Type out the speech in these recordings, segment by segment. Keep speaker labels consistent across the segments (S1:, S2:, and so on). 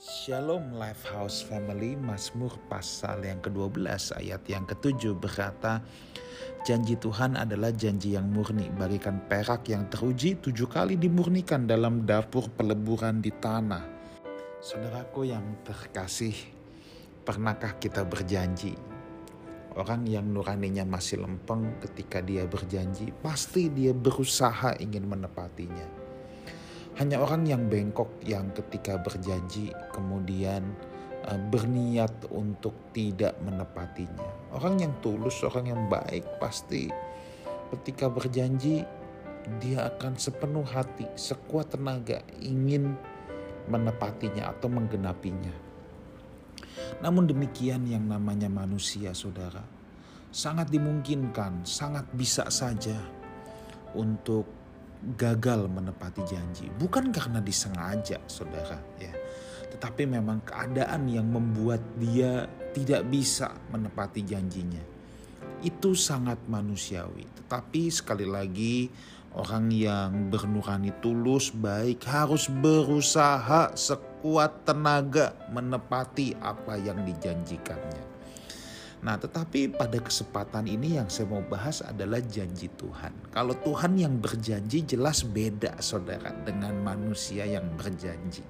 S1: Shalom Lifehouse Family Mazmur pasal yang ke-12 ayat yang ke-7 berkata Janji Tuhan adalah janji yang murni. Bagikan perak yang teruji tujuh kali dimurnikan dalam dapur peleburan di tanah. Saudaraku yang terkasih Pernahkah kita berjanji? Orang yang nuraninya masih lempeng ketika dia berjanji Pasti dia berusaha ingin menepatinya hanya orang yang bengkok yang ketika berjanji kemudian uh, berniat untuk tidak menepatinya. Orang yang tulus, orang yang baik pasti ketika berjanji dia akan sepenuh hati, sekuat tenaga ingin menepatinya atau menggenapinya. Namun demikian yang namanya manusia, saudara, sangat dimungkinkan, sangat bisa saja untuk gagal menepati janji. Bukan karena disengaja saudara ya. Tetapi memang keadaan yang membuat dia tidak bisa menepati janjinya. Itu sangat manusiawi. Tetapi sekali lagi orang yang bernurani tulus baik harus berusaha sekuat tenaga menepati apa yang dijanjikannya Nah, tetapi pada kesempatan ini yang saya mau bahas adalah janji Tuhan. Kalau Tuhan yang berjanji jelas beda saudara dengan manusia yang berjanji.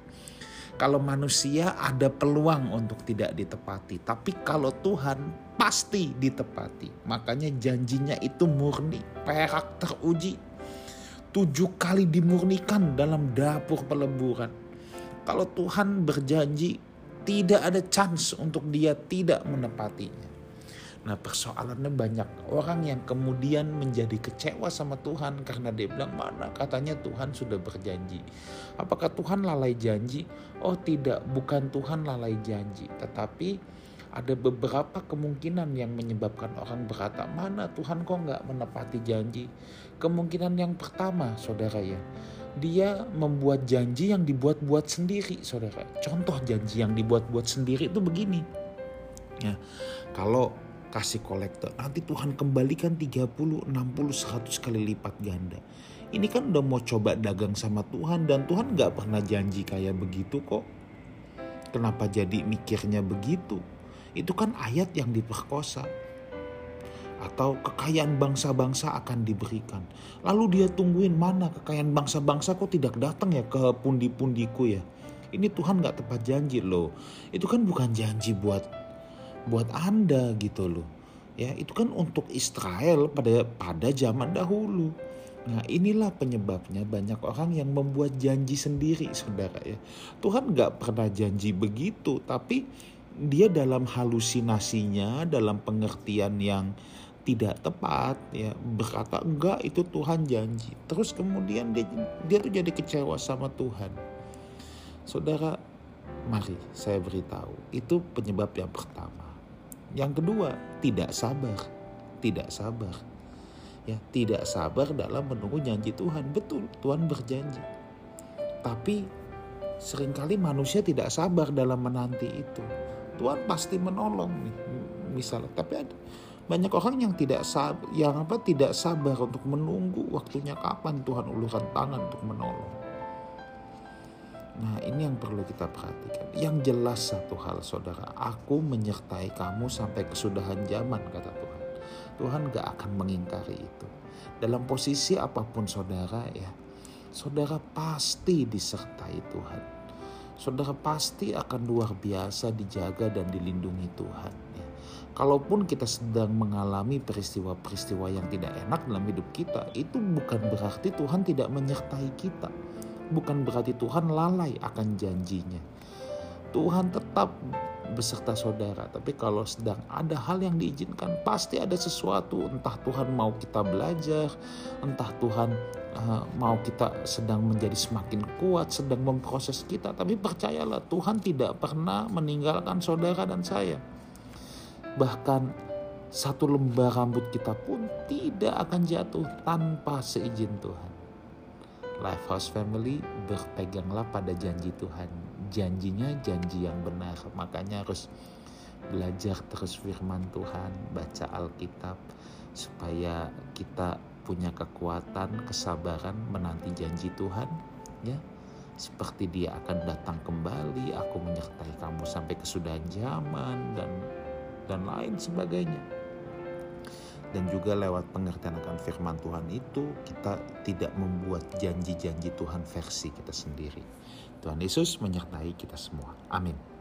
S1: Kalau manusia ada peluang untuk tidak ditepati, tapi kalau Tuhan pasti ditepati. Makanya janjinya itu murni, perak teruji. Tujuh kali dimurnikan dalam dapur peleburan. Kalau Tuhan berjanji, tidak ada chance untuk dia tidak menepatinya. Nah persoalannya banyak orang yang kemudian menjadi kecewa sama Tuhan karena dia bilang mana katanya Tuhan sudah berjanji. Apakah Tuhan lalai janji? Oh tidak, bukan Tuhan lalai janji. Tetapi ada beberapa kemungkinan yang menyebabkan orang berkata mana Tuhan kok nggak menepati janji. Kemungkinan yang pertama saudara ya, dia membuat janji yang dibuat-buat sendiri saudara. Contoh janji yang dibuat-buat sendiri itu begini. Ya, kalau kasih kolektor. Nanti Tuhan kembalikan 30, 60, 100 kali lipat ganda. Ini kan udah mau coba dagang sama Tuhan dan Tuhan gak pernah janji kayak begitu kok. Kenapa jadi mikirnya begitu? Itu kan ayat yang diperkosa. Atau kekayaan bangsa-bangsa akan diberikan. Lalu dia tungguin mana kekayaan bangsa-bangsa kok tidak datang ya ke pundi-pundiku ya. Ini Tuhan gak tepat janji loh. Itu kan bukan janji buat buat Anda gitu loh. Ya, itu kan untuk Israel pada pada zaman dahulu. Nah inilah penyebabnya banyak orang yang membuat janji sendiri saudara ya. Tuhan gak pernah janji begitu tapi dia dalam halusinasinya dalam pengertian yang tidak tepat ya berkata enggak itu Tuhan janji terus kemudian dia dia tuh jadi kecewa sama Tuhan saudara mari saya beritahu itu penyebab yang pertama yang kedua, tidak sabar. Tidak sabar. Ya, tidak sabar dalam menunggu janji Tuhan. Betul, Tuhan berjanji. Tapi sering kali manusia tidak sabar dalam menanti itu. Tuhan pasti menolong nih, misalnya. Tapi ada banyak orang yang tidak sabar, yang apa tidak sabar untuk menunggu waktunya kapan Tuhan ulurkan tangan untuk menolong. Nah ini yang perlu kita perhatikan. Yang jelas satu hal saudara, aku menyertai kamu sampai kesudahan zaman kata Tuhan. Tuhan gak akan mengingkari itu. Dalam posisi apa pun saudara ya, saudara pasti disertai Tuhan. Saudara pasti akan luar biasa dijaga dan dilindungi Tuhan. Ya. Kalaupun kita sedang mengalami peristiwa-peristiwa yang tidak enak dalam hidup kita, itu bukan berarti Tuhan tidak menyertai kita bukan berarti Tuhan lalai akan janjinya. Tuhan tetap beserta saudara, tapi kalau sedang ada hal yang diizinkan, pasti ada sesuatu. Entah Tuhan mau kita belajar, entah Tuhan uh, mau kita sedang menjadi semakin kuat, sedang memproses kita. Tapi percayalah, Tuhan tidak pernah meninggalkan saudara dan saya. Bahkan satu lembar rambut kita pun tidak akan jatuh tanpa seizin Tuhan. Lifehouse Family berpeganglah pada janji Tuhan. Janjinya janji yang benar. Makanya harus belajar terus firman Tuhan, baca Alkitab supaya kita punya kekuatan, kesabaran menanti janji Tuhan, ya. seperti dia akan datang kembali, aku menyertai kamu sampai kesudahan zaman dan dan lain sebagainya. Dan juga lewat pengertian akan firman Tuhan itu kita tidak membuat janji-janji Tuhan versi kita sendiri. Tuhan Yesus menyertai kita semua. Amin.